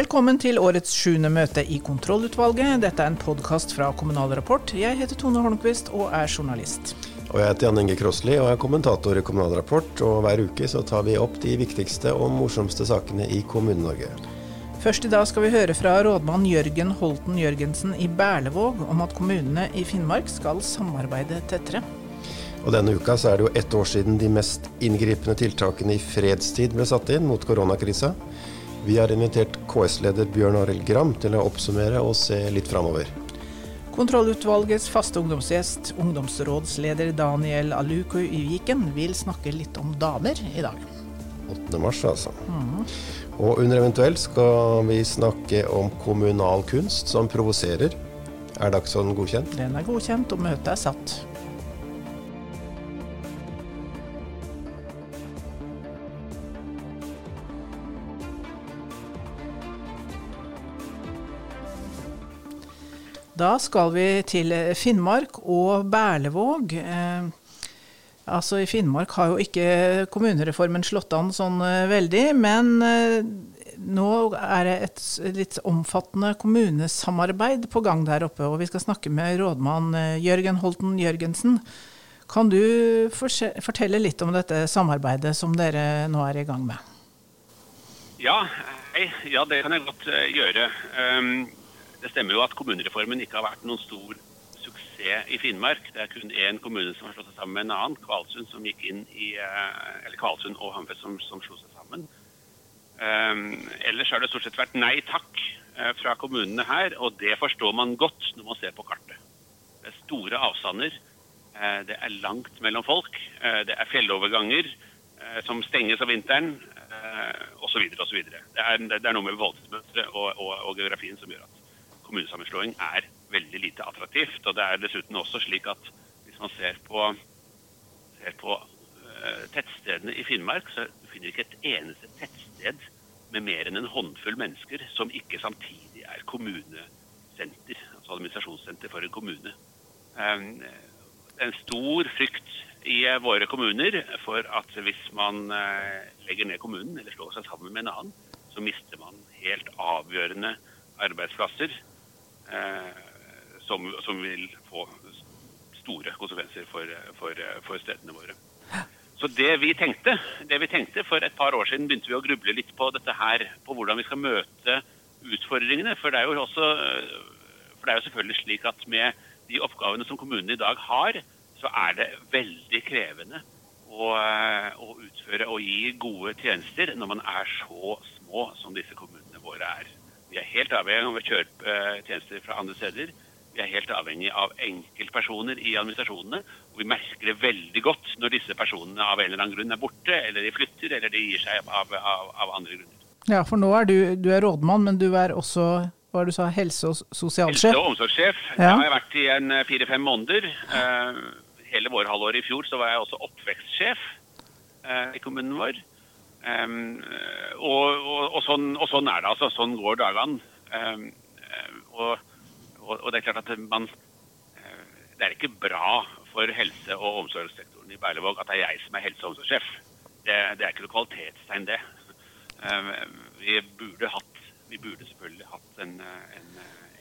Velkommen til årets sjuende møte i kontrollutvalget. Dette er en podkast fra Kommunal Rapport. Jeg heter Tone Holmquist og er journalist. Og jeg heter Jan Inge Krosli og er kommentator i Kommunal Rapport. Og hver uke så tar vi opp de viktigste og morsomste sakene i Kommune-Norge. Først i dag skal vi høre fra rådmann Jørgen Holten Jørgensen i Berlevåg om at kommunene i Finnmark skal samarbeide tettere. Og denne uka så er det jo ett år siden de mest inngripende tiltakene i fredstid ble satt inn mot koronakrisa. Vi har invitert KS-leder Bjørn Arild Gram til å oppsummere og se litt framover. Kontrollutvalgets faste ungdomsgjest, ungdomsrådsleder Daniel Aluku i Viken, vil snakke litt om damer i dag. 8. mars, altså. Mm. Og under eventuelt skal vi snakke om kommunal kunst som provoserer. Er Dagsorden godkjent? Den er godkjent, og møtet er satt. Da skal vi til Finnmark og Berlevåg. Eh, altså I Finnmark har jo ikke kommunereformen slått an sånn eh, veldig, men eh, nå er det et litt omfattende kommunesamarbeid på gang der oppe. Og vi skal snakke med rådmann eh, Jørgen Holten Jørgensen. Kan du fortelle litt om dette samarbeidet som dere nå er i gang med? Ja, ja det kan jeg godt gjøre. Det stemmer jo at kommunereformen ikke har vært noen stor suksess i Finnmark. Det er kun én kommune som har slått seg sammen med en annen, Kvalsund, som gikk inn i, eh, eller Kvalsund og Hamfest som, som slo seg sammen. Um, ellers har det stort sett vært nei takk uh, fra kommunene her, og det forstår man godt når man ser på kartet. Det er store avstander, uh, det er langt mellom folk, det er fjelloverganger som stenges om vinteren, osv. osv. Det, er, det er noe med befolkningsmønsteret og, og, og geografien som gjør at kommunesammenslåing er veldig lite attraktivt. Og det er dessuten også slik at hvis man ser på, ser på uh, tettstedene i Finnmark, så finner ikke et eneste tettsted med mer enn en håndfull mennesker som ikke samtidig er kommunesenter, altså administrasjonssenter for en kommune. Um, det er en stor frykt i våre kommuner for at hvis man legger ned kommunen eller slår seg sammen med en annen, så mister man helt avgjørende arbeidsplasser Eh, som, som, vil få store konsekvenser for, for, for, stedene våre. Så det vi, tenkte, det vi tenkte For et par år siden begynte vi å gruble litt på dette her, på hvordan vi skal møte utfordringene. For det er jo, også, for det er jo selvfølgelig slik at med de oppgavene som kommunene i dag har, så er det veldig krevende å, å utføre og gi gode tjenester når man er så små som disse kommunene våre er. Vi er helt avhengig av å kjøpe eh, tjenester fra andre steder. Vi er helt avhengig av enkeltpersoner i administrasjonene. Og vi merker det veldig godt når disse personene av en eller annen grunn er borte, eller de flytter, eller de gir seg av, av, av andre grunner. Ja, for nå er du, du er rådmann, men du er også hva du sa, helse- og sosialsjef? Helse- og omsorgssjef. Ja. Jeg har vært i en eh, fire-fem måneder. Uh, hele vårhalvåret i fjor så var jeg også oppvekstsjef i kommunen vår. Um, og, og, og, sånn, og, sånn, er det. altså. Sånn går dagene. Um, og, det er klart at man uh, Det er ikke bra for helse- og omsorgssektoren i Berlevåg at det er jeg som er helse- og omsorgssjef. Det, det er ikke noe kvalitetstegn, det. Um, vi, burde hatt, vi burde selvfølgelig hatt en, en,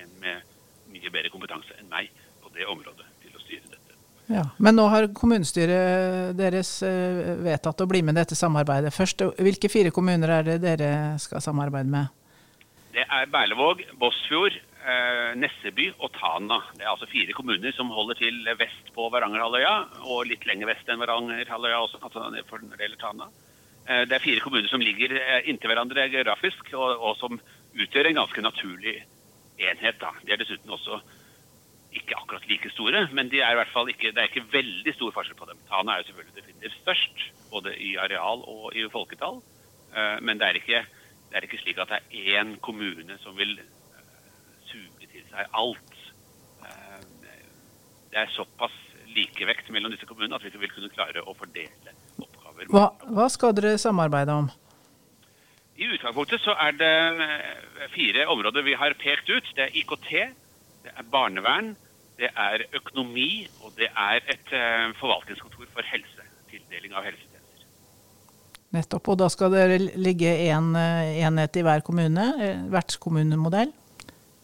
en med mye bedre kompetanse enn meg på det området til å styre dette. Ja, Men nå har kommunestyret deres eh, vedtatt å bli med i dette samarbeidet. Først, Hvilke fire kommuner er det dere skal samarbeide med? Det er Berlevåg, Båsfjord, eh, Nesseby og Tana. Det er altså fire kommuner som holder til vest på Varangerhalvøya, og litt lenger vest enn Varangerhalvøya også, altså når det gjelder Tana. Eh, det er fire kommuner som ligger inntil hverandre geografisk, og, og som utgjør en ganske naturlig enhet. Da. De er dessuten også ikke akkurat like store, men de er i hvert fall ikke, det er ikke veldig stor forskjell på dem. Tana er jo selvfølgelig definitivt størst, både i areal og i folketall. Eh, men det er ikke, det er ikke slik at det er én kommune som vil eh, suge til seg alt. Eh, det er såpass likevekt mellom disse kommunene at vi ikke vil kunne klare å fordele oppgaver. Hva, hva skal dere samarbeide om? I utgangspunktet så er det fire områder vi har pekt ut. Det er IKT, det er barnevern, det er økonomi, og det er et uh, forvaltningskontor for helse. Tildeling av helsetjenester. Nettopp. Og da skal det ligge én en enhet i hver kommune, vertskommunemodell?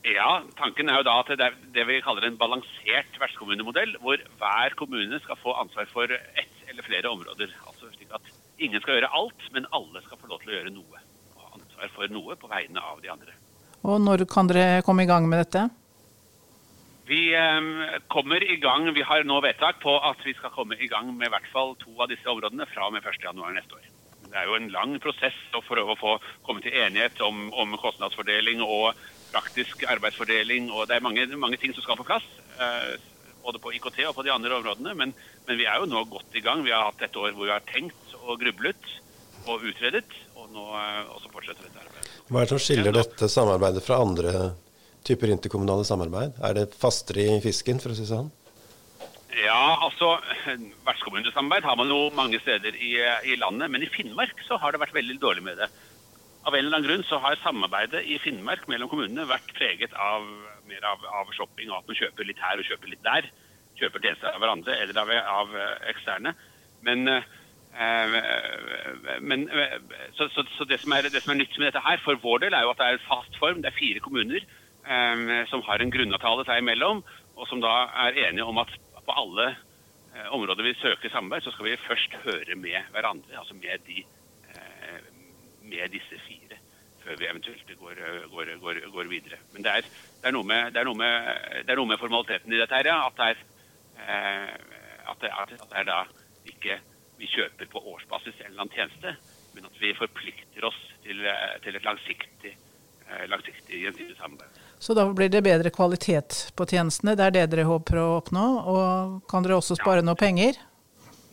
Ja, tanken er jo da at det er det vi kaller en balansert vertskommunemodell, hvor hver kommune skal få ansvar for ett eller flere områder. Altså slik at ingen skal gjøre alt, men alle skal få lov til å gjøre noe. Og ha ansvar for noe på vegne av de andre. Og når kan dere komme i gang med dette? Vi eh, kommer i gang, vi har nå vedtak på at vi skal komme i gang med i hvert fall to av disse områdene fra og med 1.1 neste år. Det er jo en lang prosess for å få komme til enighet om, om kostnadsfordeling og praktisk arbeidsfordeling. og Det er mange, mange ting som skal på plass. Eh, både på IKT og på de andre områdene. Men, men, vi er jo nå godt i gang. Vi har hatt et år hvor vi har tenkt og grublet og utredet. Og nå eh, og så fortsetter dette arbeidet. Hva er det som skiller dette samarbeidet fra andre typer interkommunale samarbeid? Er det fastere i fisken, for å si det sånn? Ja, altså Vertskommunesamarbeid har man jo mange steder i, i, landet, men i Finnmark så har det vært veldig dårlig med det. Av en eller annen grunn så har samarbeidet i Finnmark mellom kommunene vært preget av mer av, av shopping, og at man kjøper litt her og kjøper litt der. Kjøper tjenester av hverandre eller av, av eksterne. Men, eh, men så, så, så det, som er, det, som er, nytt med dette her, for vår del, er jo at det er fast form. Det er fire kommuner Eh, som har en grunnavtale seg imellom, og som da er enige om at på alle eh, områder vi søker samarbeid, så skal vi først høre med hverandre, altså med, de, eh, med disse fire, før vi eventuelt går, går, går, går videre. Men det er, det, er med, det, er med, det er, noe med, formaliteten i dette her, ja, at det er, at det, at er da ikke vi kjøper på årsbasis en eller annen tjeneste, men at vi forplikter oss til, til et langsiktig, langsiktig gjensidig samarbeid. Så da blir det bedre kvalitet på tjenestene. Det er det dere håper å oppnå. Og kan dere også spare ja. noe penger?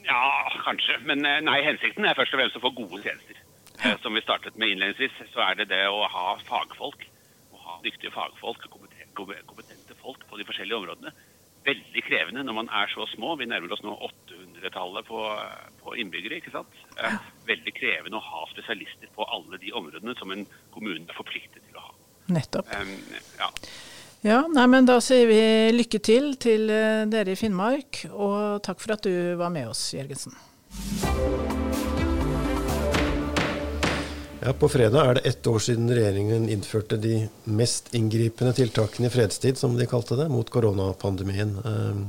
Ja, kanskje. Men eh, nei, hensikten er først og fremst å få gode tjenester. Eh, som vi startet med innledningsvis, så er det det å ha fagfolk. Å ha dyktige fagfolk, kompetente folk på de forskjellige områdene. Veldig krevende når man er så små. Vi nærmer oss nå 800-tallet på, på, innbyggere. ikke sant? Eh, veldig krevende å ha spesialister på alle de områdene som en kommune er forpliktet til å ha. Nettopp. Um, ja. ja, nei, men Da sier vi lykke til til eh, dere i Finnmark, og takk for at du var med oss, Jørgensen. Ja, På fredag er det ett år siden regjeringen innførte de mest inngripende tiltakene i fredstid, som de kalte det, mot koronapandemien. Ehm,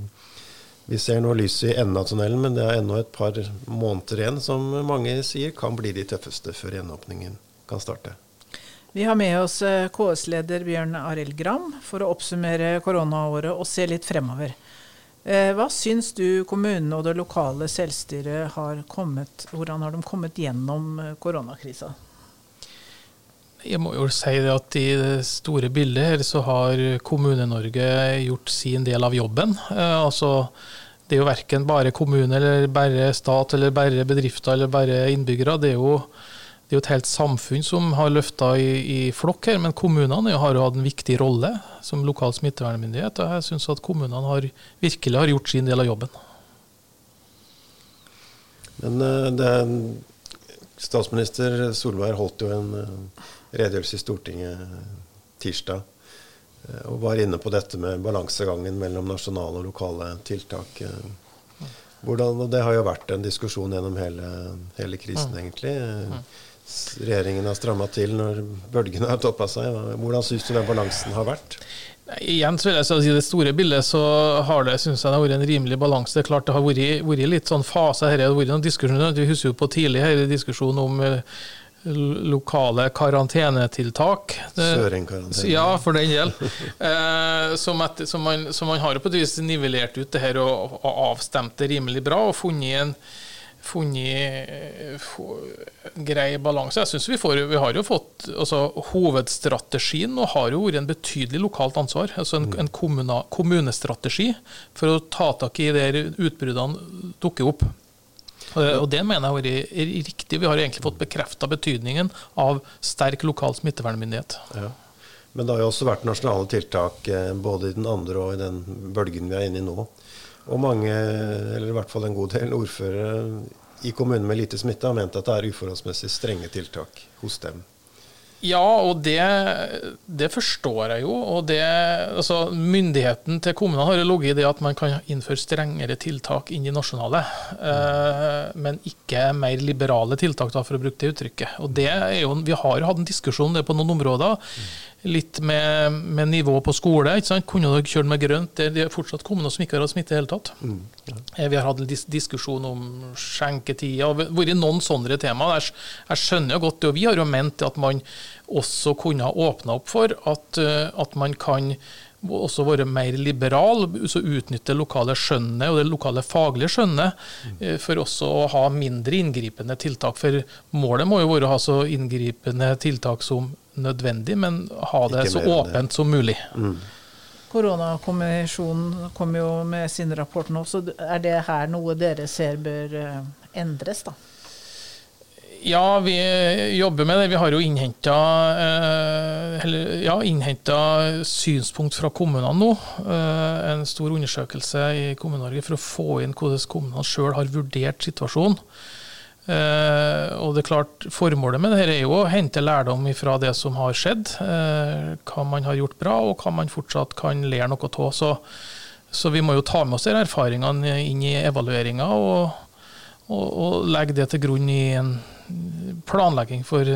vi ser nå lyset i enden av tunnelen, men det er ennå et par måneder igjen, som mange sier kan bli de tøffeste før gjenåpningen kan starte. Vi har med oss eh, KS-leder Bjørn Arild Gram for å oppsummere koronaåret og se litt fremover. Eh, hva syns du kommunene og det lokale selvstyret har kommet Hvordan har de kommet gjennom eh, koronakrisa? Jeg må jo si det at I det store bildet her så har Kommune-Norge gjort sin del av jobben. Altså, det er jo verken bare kommune eller bare stat eller bare bedrifter eller bare innbyggere. Det er jo det er jo et helt samfunn som har løfta i, i, flokk her, men kommunene har jo hatt en viktig rolle som lokal smittevernmyndighet. og Jeg syns at kommunene har, virkelig har gjort sin del av jobben. Men eh, det, statsminister Solberg holdt jo en eh, redegjørelse i Stortinget tirsdag og var inne på dette med balansegangen mellom nasjonale og lokale tiltak. Hvordan, og det har jo vært en diskusjon gjennom hele, hele krisen, mm. egentlig. Regjeringen har stramma til når bølgene har toppa seg. Hvordan syns du den balansen har vært? Igjen så vil jeg si det store bildet så har det synes jeg det har vært en rimelig balanse. Det er klart det har vært, vært litt sånn fase her. Det har vært noen diskusjoner. Vi husker jo på tidlig her diskusjonen om eh, lokale karantenetiltak. Sørenkarantene. Ja, for den del. eh, som, et, som, man, som, man, har på et vis nivellert ut det her og, og avstemt det rimelig bra og funnet en funnet eh, grei balanse. Jeg synes vi, får, vi har jo fått altså, Hovedstrategien nå har jo vært en betydelig lokalt ansvar. altså En, en kommuna, kommunestrategi for å ta tak i der utbruddene dukker opp. Og Det mener jeg har vært riktig. Vi har egentlig fått bekrefta betydningen av sterk lokal smittevernmyndighet. Ja. Men det har jo også vært nasjonale tiltak eh, både i den andre og i den bølgen vi er inne i nå. Og mange, eller i hvert fall en god del ordførere i kommuner med lite smitte har ment at det er uforholdsmessig strenge tiltak hos dem. Ja, og det, det, forstår jeg jo. og det, altså Myndigheten til kommunene har ligget i det at man kan innføre strengere tiltak inn i nasjonale, eh, men ikke mer liberale tiltak, da, for å bruke det uttrykket. Og det er jo, Vi har hatt en diskusjon det på noen områder. Litt med, med nivå på skole. ikke sant? Kunne dere kjørt med grønt? Det er fortsatt kommuner som ikke har smitte i det hele tatt. Mm, ja. Eh, vi har hatt en dis diskusjon om skjenketider. og vært noen sånne tema. Jeg, jeg skjønner jo godt det, og vi har jo ment at man også kunne ha åpna opp for at, eh, at, man kan også være mer liberal, så utnytte det lokale skjønnet og det lokale faglige skjønnet mm. for også å ha mindre inngripende tiltak. For målet må jo være å ha så inngripende tiltak som nødvendig, men ha det så åpent det. som mulig. Mm. Koronakommisjonen kom jo med sin rapport nå, så er det her noe dere ser bør eh, endres, da? Ja, vi jobber med det. Vi har jo innhenta eh, ja, synspunkt fra kommunene nå. Eh, en stor undersøkelse i Kommune-Norge for å få inn hvordan kommunene sjøl har vurdert situasjonen. Eh, og det er klart, Formålet med dette er jo å hente lærdom fra det som har skjedd. Hva man har gjort bra, og hva man fortsatt kan lære noe av. Så, så, vi må jo ta med oss disse erfaringene inn i evalueringa og, og, og legge det til grunn i en planlegging for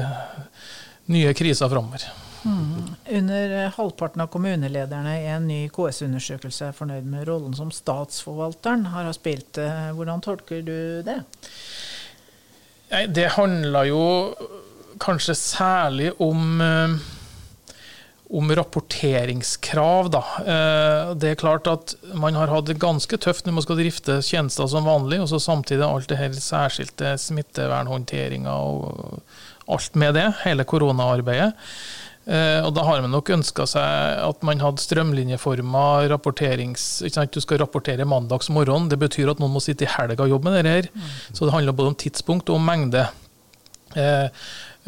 nye kriser framover. Mm. Under halvparten av kommunelederne i en ny KS-undersøkelse er fornøyd med rollen som statsforvalteren har spilt. Hvordan tolker du det? Det handler jo kanskje særlig om, eh, om rapporteringskrav. Da. Eh, det er klart at man har hatt det ganske tøft når man skal drifte tjenester som vanlig, og så samtidig alt det her særskilte smittevernhåndteringa og alt med det, hele koronaarbeidet. Eh, og Da har man nok ønska seg at man hadde strømlinjeforma rapporterings... Ikke sant? Du skal rapportere mandags morgen. Det betyr at noen må sitte i helga og jobbe med det her. Mm. Så det handler både om tidspunkt og om mengde. Eh,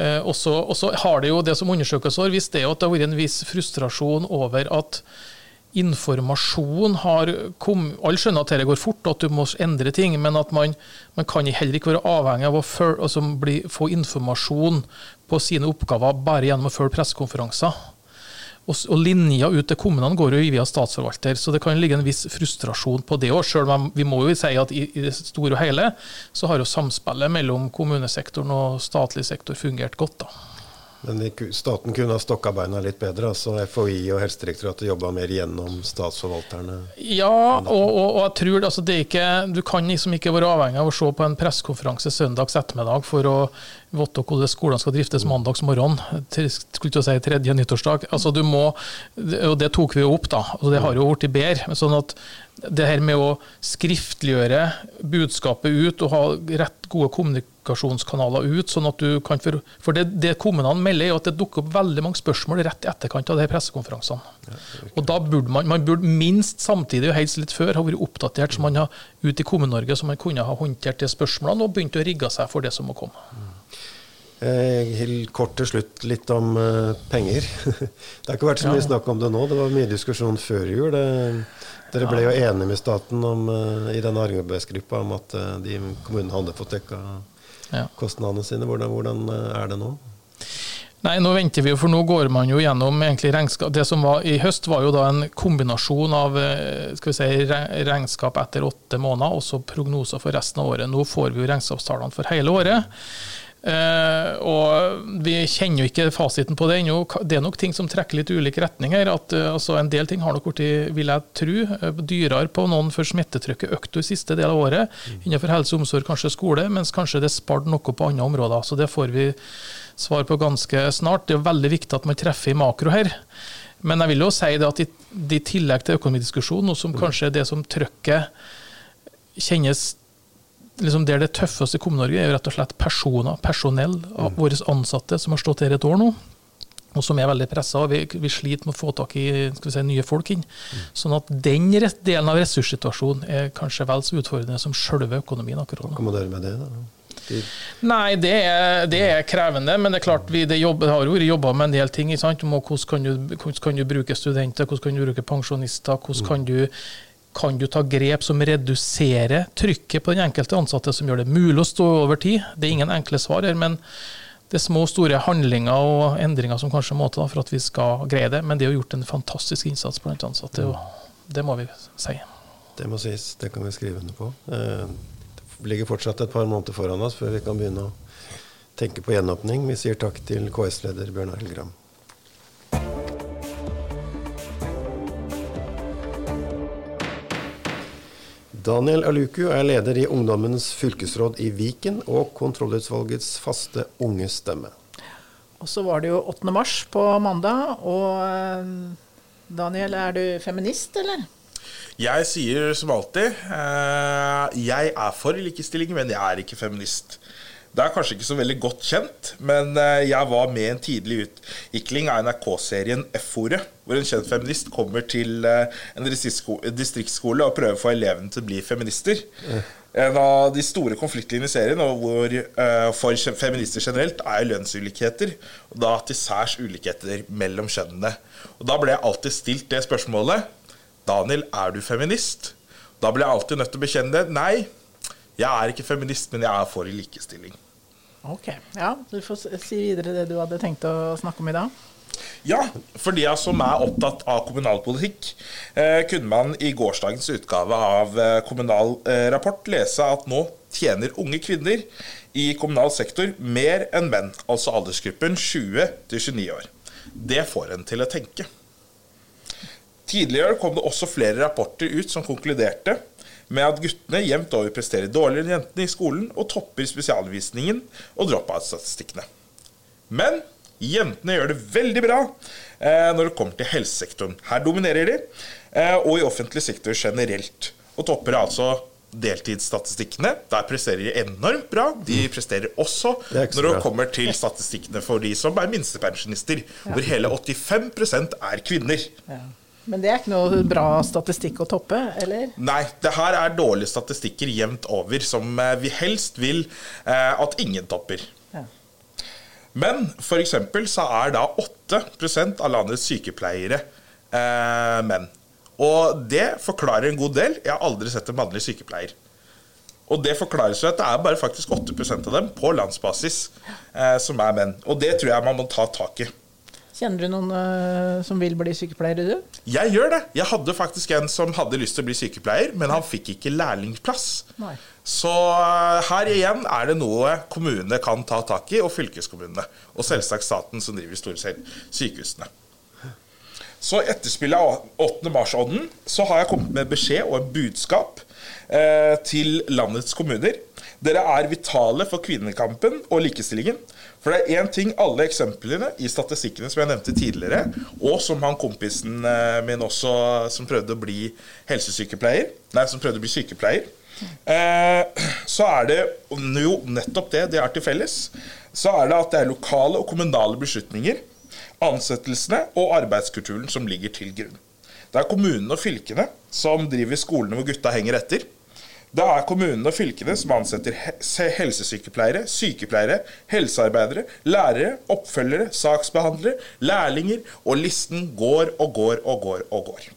eh, og så har det jo det som undersøkelser vist, det at det har vært en viss frustrasjon over at informasjon har kommet Alle skjønner at dette går fort, at du må endre ting, men at man, man kan heller ikke være avhengig av å følge, altså bli, få informasjon på sine oppgaver bare gjennom å følge pressekonferanser. Og, og linja ut til kommunene går jo via statsforvalter, så det kan ligge en viss frustrasjon på det òg. Selv om vi må jo si at i, i, det store og hele så har jo samspillet mellom kommunesektoren og statlig sektor fungert godt. da. Men staten kunne ha stokka beina litt bedre? altså FHI og Helsedirektoratet jobba mer gjennom statsforvalterne? Ja, og, og, og jeg tror altså, det er ikke, du kan liksom ikke være avhengig av å se på en pressekonferanse søndags ettermiddag for å vite hvordan skolene skal driftes mandags morgen, til, skulle si tredje nyttårsdag. Altså, du må, og Det tok vi jo opp, da, og det har jo blitt bedre. sånn at det her med å skriftliggjøre budskapet ut og ha rett gode kommunikasjonskanaler ut, sånn at du kan For, for det, det kommunene melder, er at det dukker opp veldig mange spørsmål rett i etterkant av de pressekonferansene. Ja, og da burde man, man burde minst samtidig, og helst litt før, ha vært oppdatert så man har ut i Kommune-Norge, så man kunne ha håndtert de spørsmålene og begynt å rigge seg for det som må komme. Mm. Eh, kort til slutt litt om uh, penger. det har ikke vært så mye ja. snakk om det nå. Det var mye diskusjon før jul. Det, dere ble jo enige med staten om, uh, i denne arbeidsgruppa om at uh, de kommunene hadde fått dekka ja. kostnadene sine. Hvordan, hvordan uh, er det nå? Nei, nå venter vi, for nå går man jo gjennom egentlig regnskap. Det som var i høst, var jo da en kombinasjon av skal vi si, regnskap etter åtte måneder og så prognoser for resten av året. Nå får vi jo regnskapstallene for hele året. Uh, og Vi kjenner jo ikke fasiten på det ennå. Det er nok ting som trekker litt ulik retning her. at uh, altså En del ting har nok blitt, vil jeg tro, uh, dyrere på noen før smittetrykket økte i siste del av året. Mm. Innenfor helse og omsorg, kanskje skole, mens kanskje det spart noe på andre områder. Så det får vi svar på ganske snart. Det er veldig viktig at man treffer i makro her. Men jeg vil jo si det at i, i tillegg til økonomidiskusjonen, som mm. kanskje er det som trykket kjennes liksom der det tøffeste i Kommune-Norge, er jo rett og slett personer, personell, mm. våre ansatte som har stått her et år nå. Og som er veldig pressa. Vi, vi sliter med å få tak i si, nye folk inn. Mm. Sånn at den delen av ressurssituasjonen er kanskje vel så utfordrende som selve økonomien akkurat nå. Hva må dere med det, da? Nei, det er, det er, krevende, men det er klart vi det jobb, har jo jobba med en del ting. Hvordan kan, du, hvordan kan du bruke studenter, hvordan kan du bruke pensjonister, hvordan mm. kan du kan du ta grep som reduserer trykket på den enkelte ansatte, som gjør det mulig å stå over tid? Det er ingen enkle svar her, men det er små og store handlinger og endringer som kanskje må til for at vi skal greie det. Men det har gjort en fantastisk innsats blant ansatte. og Det må vi si. Det må sies. Det kan vi skrive under på. Eh, det ligger fortsatt et par måneder foran oss før vi kan begynne å tenke på gjenåpning. Vi sier takk til KS-leder Bjørn Arild Gram. Daniel Aluku er leder i Ungdommens fylkesråd i Viken og kontrollutvalgets faste unge stemme. Og så var det jo 8. mars på mandag, og eh, Daniel, er du feminist, eller? Jeg sier som alltid eh, jeg er for likestilling, men jeg er ikke feminist. Det er kanskje ikke så veldig godt kjent, men eh, jeg var med i en tidlig utvikling av NRK-serien F-ordet, hvor en kjent feminist kommer til eh, en distriktsskole og prøver å få elevene til å bli feminister. En av de store konfliktlinjene i serien hvor, uh, for feminister generelt er lønnsulikheter. Og da til særs ulikheter mellom kjønnene. Og Da ble jeg alltid stilt det spørsmålet. Daniel, er du feminist? Da ble jeg alltid nødt til å bekjenne det. Nei, jeg er ikke feminist, men jeg er for likestilling. Ok, ja, Du får si videre det du hadde tenkt å snakke om i dag. Ja, for de som er opptatt av kommunalpolitikk, eh, kunne man i gårsdagens utgave av eh, Kommunal eh, rapport lese at nå tjener unge kvinner i kommunal sektor mer enn menn, altså aldersgruppen 20 29 år. Det får en til å tenke. Tidligere kom det også flere rapporter ut som konkluderte med at guttene jevnt over presterer dårligere enn jentene i skolen og topper spesialvisningen og dropout-statistikkene. Men jentene gjør det veldig bra eh, når det kommer til helsesektoren. Her dominerer de, eh, og i offentlig sektor generelt. Og topper altså deltidsstatistikkene. Der presterer de enormt bra. De mm. presterer også det når det kommer til statistikkene for de som er minstepensjonister, ja. hvor hele 85 er kvinner. Ja. Men det er ikke noe bra statistikk å toppe, eller? Nei, det her er dårlige statistikker jevnt over, som eh, vi helst vil eh, at ingen topper. Ja. Men f.eks. så er da 8% av landets sykepleiere eh, menn. Og det forklarer en god del. Jeg har aldri sett en mannlig sykepleier. Og det forklares jo at det er bare faktisk 8% av dem på landsbasis eh, som er menn. Og det tror jeg man må ta tak i. Kjenner du noen uh, som vil bli sykepleiere, du? Jeg gjør det. Jeg hadde faktisk en som hadde lyst til å bli sykepleier, men han fikk ikke lærlingplass. Nei. Så uh, her igjen er det noe kommunene kan ta tak i, og fylkeskommunene. Og selvsagt staten som driver store sykehusene. Så etterspillet av 8. mars-ånden så har jeg kommet med beskjed og en budskap eh, til landets kommuner. Dere er vitale for kvinnekampen og likestillingen. For det er én ting alle eksemplene i statistikkene som jeg nevnte tidligere, og som han kompisen eh, min også, som prøvde å bli helsesykepleier, nei, som prøvde å bli sykepleier, eh, så er det jo nettopp det de har til felles. Så er det at det er lokale og kommunale beslutninger, ansettelsene og arbeidskulturen som ligger til grunn. Det er kommunene og fylkene som driver skolene hvor gutta henger etter. Det er kommunene og fylkene som ansetter helsesykepleiere, sykepleiere, helsearbeidere, lærere, oppfølgere, saksbehandlere, lærlinger, og listen går og går og går og går.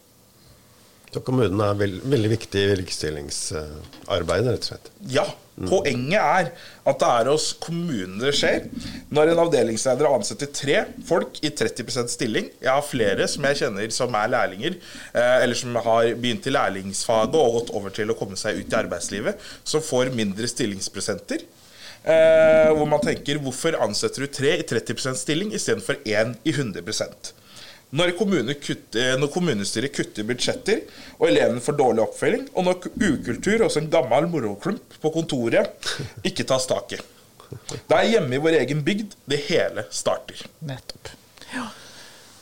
Så kommunene er veld, veldig viktig i likestillingsarbeidet, rett og slett? Ja. Poenget er at det er hos kommunene det skjer. Når en avdelingsleder ansetter tre folk i 30% stilling Jeg har flere som jeg kjenner som er lærlinger, eh, eller som har begynt i lærlingsfaget og gått over til å komme seg ut i arbeidslivet, som får mindre stillingsprosenter. Eh, hvor man tenker hvorfor ansetter du tre i 30% stilling istedenfor én i 100 når, kutter, når, kommunestyret kutter budsjetter, og elevene får dårlig oppfølging, og når ukultur, også en gammel moroklump på kontoret, ikke tas tak i. Det er hjemme i vår egen bygd det hele starter. Nettopp. Ja.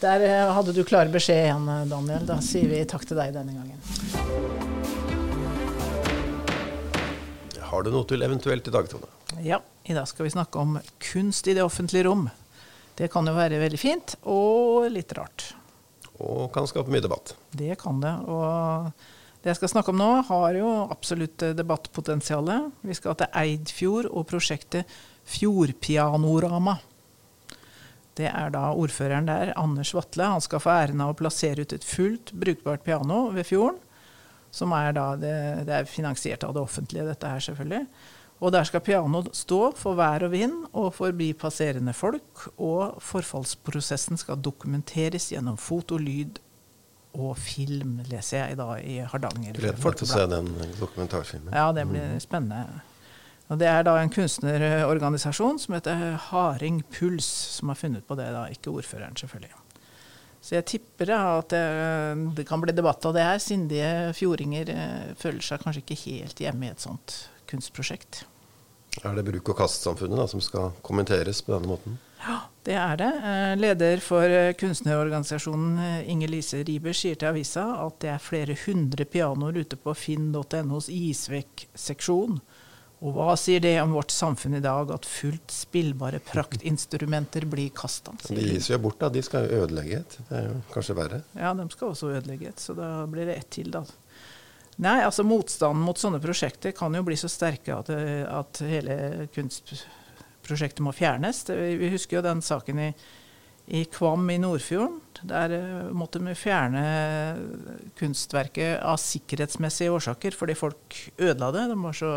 Der eh, hadde du klar beskjed igjen, eh, Daniel. Da sier vi takk til deg denne gangen. Har du noe til eventuelt i dag, Tone? Ja, i dag skal vi snakke om kunst i det offentlige rom. Det kan jo være veldig fint, og litt rart. Og kan skape mye debatt. Det kan det. Og det jeg skal snakke om nå, har jo absolutt debattpotensial. Vi skal til Eidfjord og prosjektet Fjordpianorama. Det er da ordføreren der, Anders Vatle. Han skal få æren av å plassere ut et fullt brukbart piano ved fjorden. Som er da det, det er finansiert av det offentlige, dette her selvfølgelig. Og der skal pianoet stå for vær og vind og forbi passerende folk, og forfallsprosessen skal dokumenteres gjennom foto, lyd og film, leser jeg da i Hardanger Gleder meg til å se den dokumentarfilmen. Ja, det blir spennende. Og Det er da en kunstnerorganisasjon som heter Harding Puls, som har funnet på det, da, ikke ordføreren, selvfølgelig. Så jeg tipper at det, det kan bli debatt av det her. Sindige fjordinger eh, føler seg kanskje ikke helt hjemme i et sånt kunstprosjekt. Er det bruk- og kastsamfunnet som skal kommenteres på denne måten? Ja, det er det. Eh, leder for eh, kunstnerorganisasjonen Inger Lise Riiber sier til avisa at det er flere hundre pianoer ute på finn.nos Isvekk-seksjon. Og hva sier det om vårt samfunn i dag, at fullt spillbare praktinstrumenter blir kasta? De gis jo bort, da. De skal ødelegge et. Det er jo kanskje verre. Ja, de skal også ødelegge et, så da blir det ett til, da. Nei, altså motstanden mot sånne prosjekter kan jo bli så sterke at, at hele kunstprosjektet må fjernes. Vi husker jo den saken i, i Kvam i Nordfjorden. Der uh, måtte vi fjerne kunstverket av sikkerhetsmessige årsaker fordi folk ødela det. De var så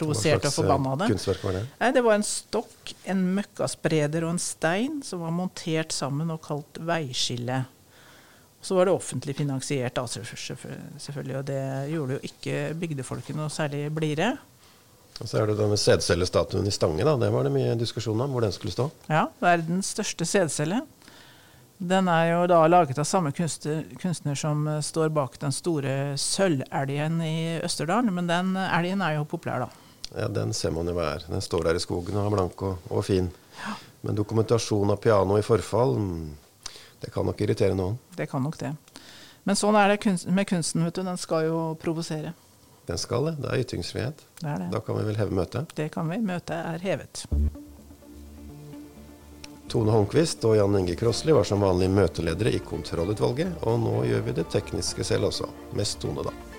provosert og forbanna det. kunstverk var det? Nei, det var en stokk, en møkkaspreder og en stein som var montert sammen og kalt veiskille. Så var det offentlig finansiert, da, selvfølgelig, og det gjorde jo ikke bygdefolket noe særlig blidere. Og så er det den sædcellestatuen i Stange, da. Det var det mye diskusjon om hvor den skulle stå. Ja, verdens største sædcelle. Den er jo da laget av samme kunstner, kunstner som står bak den store sølvelgen i Østerdalen, men den elgen er jo populær, da. Ja, Den ser man jo hva er. Den står der i skogen og er blank og, og fin. Ja. Men dokumentasjon av piano i forfall, mm, det kan nok irritere noen. Det kan nok det. Men sånn er det med kunsten, vet du. Den skal jo provosere. Den skal det. Det er ytringsfrihet. Det er det. Da kan vi vel heve møtet? Det kan vi. Møtet er hevet. Tone Holmquist og Jan Inge Krosli var som vanlig møteledere i kontrollutvalget, og nå gjør vi det tekniske selv også. Mest Tone, da.